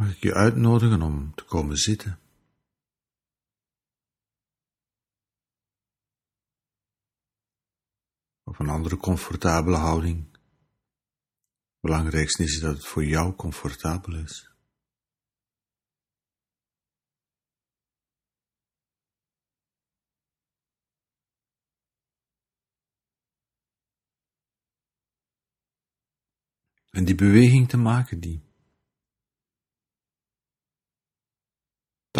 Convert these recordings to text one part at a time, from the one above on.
mag ik je uitnodigen om te komen zitten. Of een andere comfortabele houding. Het belangrijkste is dat het voor jou comfortabel is. En die beweging te maken die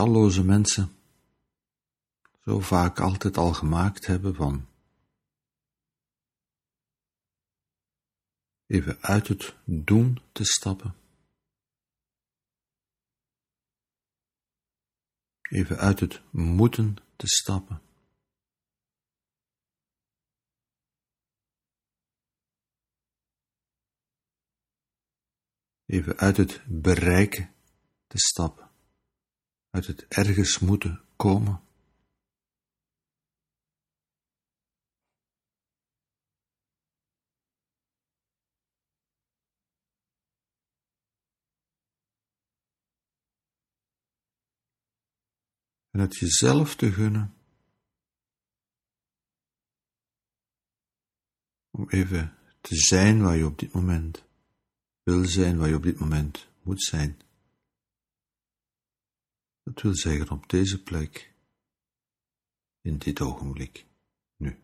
talloze mensen zo vaak altijd al gemaakt hebben van even uit het doen te stappen. Even uit het moeten te stappen. Even uit het bereiken te stappen. Uit het ergens moeten komen. en het jezelf te gunnen om even te zijn waar je op dit moment wil zijn, waar je op dit moment moet zijn. Dat wil zeggen op deze plek, in dit ogenblik, nu.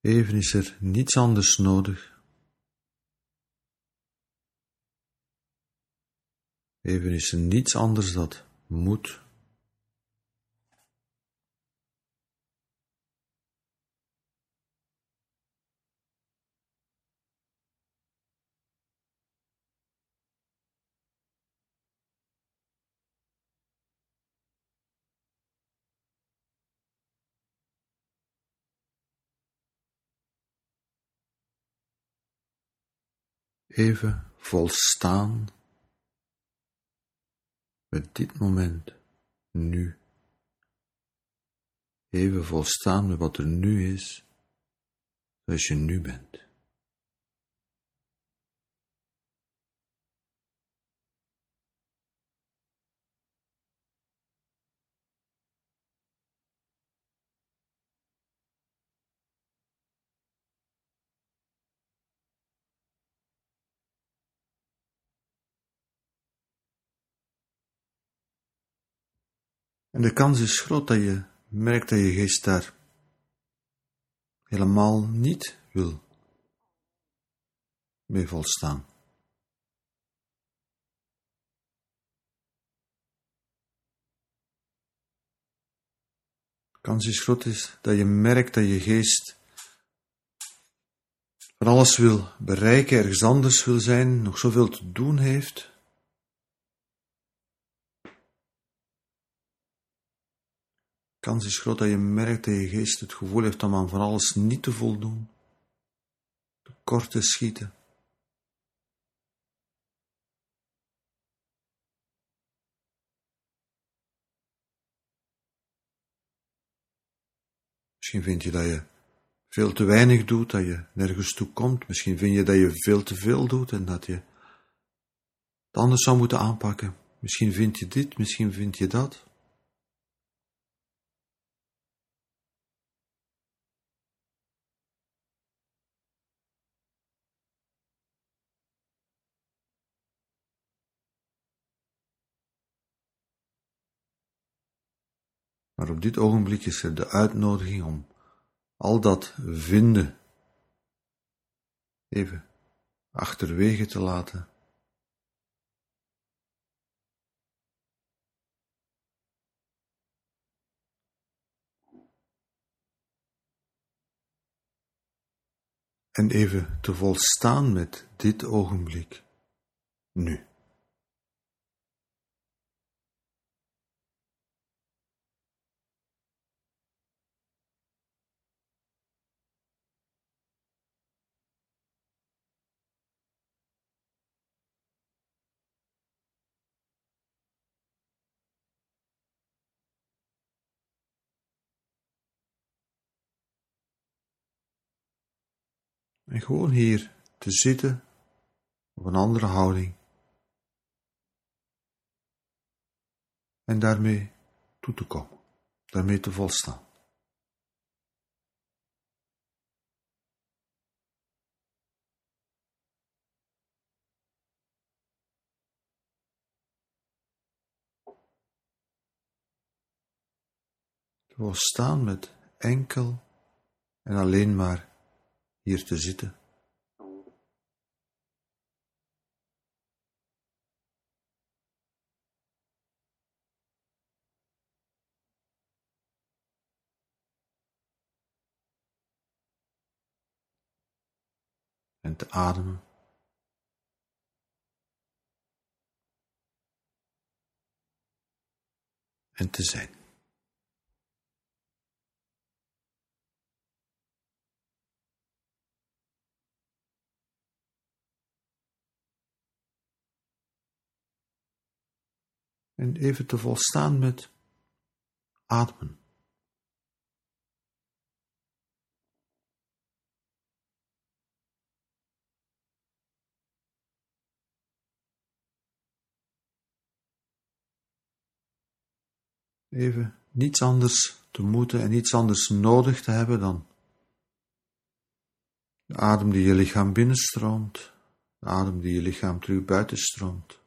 Even is er niets anders nodig. Even is er niets anders dat moet. Even volstaan met dit moment, nu. Even volstaan met wat er nu is, zoals je nu bent. En de kans is groot dat je merkt dat je geest daar helemaal niet wil mee volstaan. De kans is groot is dat je merkt dat je geest van alles wil bereiken, ergens anders wil zijn, nog zoveel te doen heeft. Kans is groot dat je merkt dat je geest het gevoel heeft om aan van alles niet te voldoen, kort te schieten. Misschien vind je dat je veel te weinig doet, dat je nergens toe komt. Misschien vind je dat je veel te veel doet en dat je het anders zou moeten aanpakken. Misschien vind je dit, misschien vind je dat. Maar op dit ogenblik is er de uitnodiging om al dat vinden even achterwege te laten. En even te volstaan met dit ogenblik, nu. En gewoon hier te zitten op een andere houding. En daarmee toe te komen, daarmee te volstaan. Te volstaan met enkel en alleen maar hier te zitten. En te ademen. En te zijn. En even te volstaan met ademen. Even niets anders te moeten en niets anders nodig te hebben dan de adem die je lichaam binnenstroomt, de adem die je lichaam terug buitenstroomt.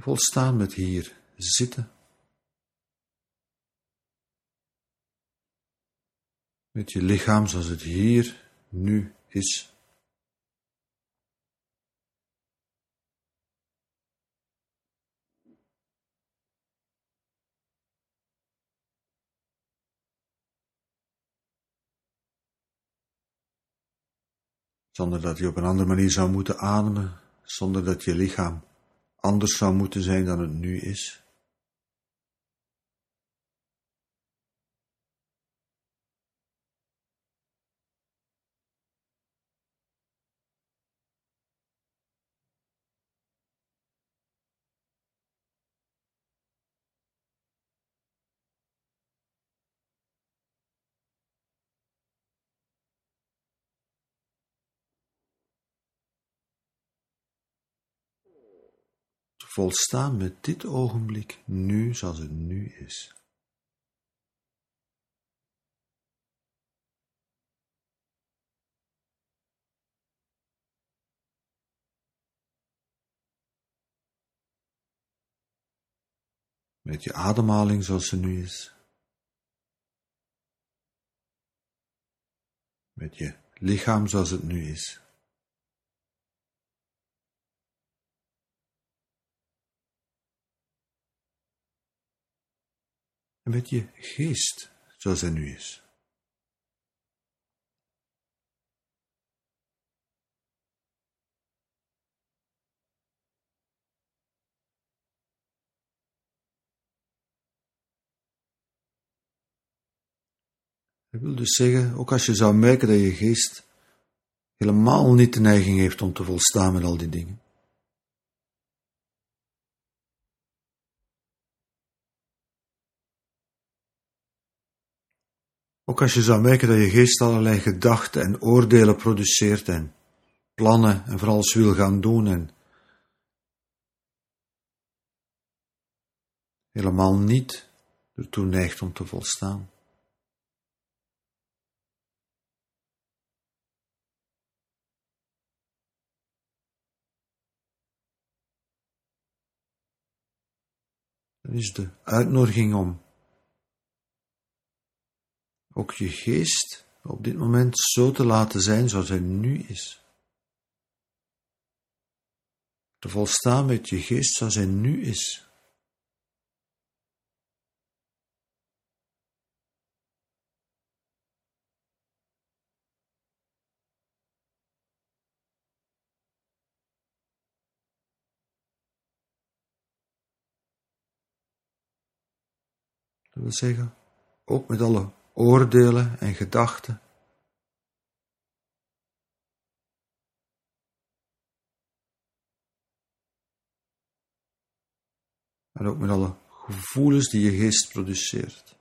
Volstaan met hier zitten. Met je lichaam zoals het hier nu is. Zonder dat je op een andere manier zou moeten ademen, zonder dat je lichaam anders zou moeten zijn dan het nu is? Volstaan met dit ogenblik nu zoals het nu is. Met je ademhaling zoals ze nu is. Met je lichaam zoals het nu is. En met je geest zoals hij nu is. Dat wil dus zeggen, ook als je zou merken dat je geest helemaal niet de neiging heeft om te volstaan met al die dingen, Ook als je zou merken dat je geest allerlei gedachten en oordelen produceert en plannen en vooral alles wil gaan doen en helemaal niet ertoe neigt om te volstaan. Dan is de uitnodiging om ook je geest op dit moment zo te laten zijn zoals hij nu is. Te volstaan met je geest zoals hij nu is. Dat wil zeggen, ook met alle oordelen en gedachten. Maar ook met alle gevoelens die je geest produceert.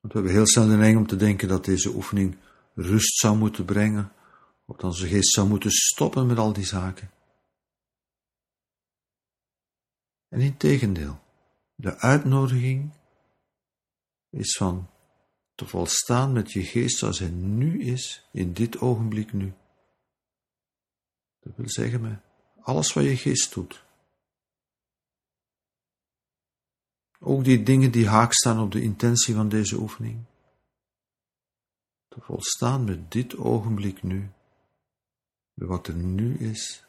Want we hebben heel snel de neiging om te denken dat deze oefening rust zou moeten brengen, dat onze geest zou moeten stoppen met al die zaken. En in tegendeel, de uitnodiging is van te volstaan met je geest zoals hij nu is, in dit ogenblik nu. Dat wil zeggen, met alles wat je geest doet. Ook die dingen die haak staan op de intentie van deze oefening. Te volstaan met dit ogenblik nu, wat er nu is.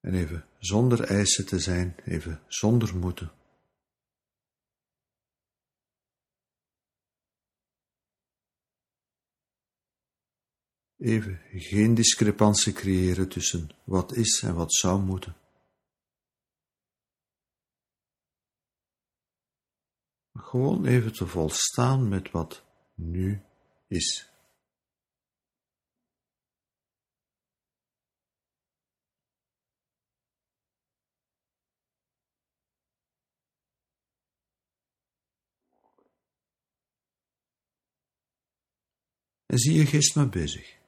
En even zonder eisen te zijn, even zonder moeten. Even geen discrepantie creëren tussen wat is en wat zou moeten. Gewoon even te volstaan met wat nu is. En zie je geest maar bezig.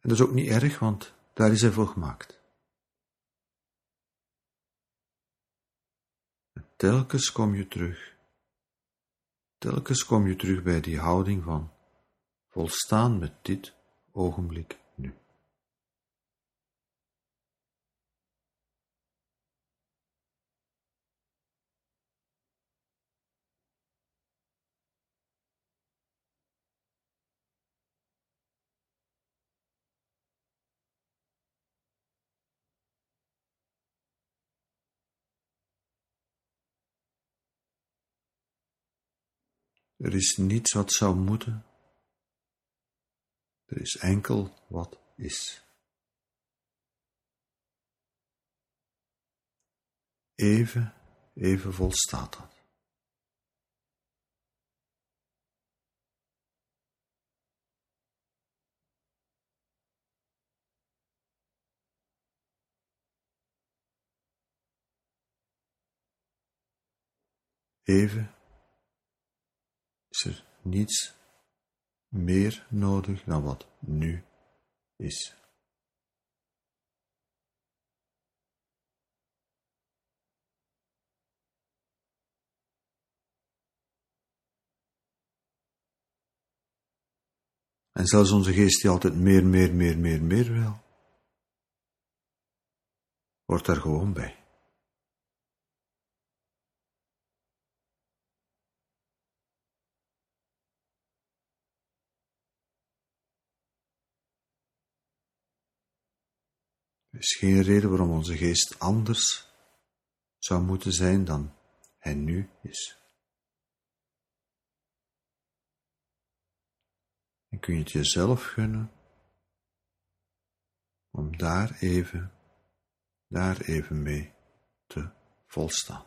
En dat is ook niet erg, want daar is hij voor gemaakt. Telkens kom je terug. Telkens kom je terug bij die houding van volstaan met dit ogenblik nu. Er is niets wat zou moeten. Er is enkel wat is. Even, even volstaat dat. Even niets meer nodig dan wat nu is. En zelfs onze geest die altijd meer, meer, meer, meer, meer wil, wordt daar gewoon bij. Is geen reden waarom onze geest anders zou moeten zijn dan hij nu is. En kun je het jezelf gunnen om daar even, daar even mee te volstaan.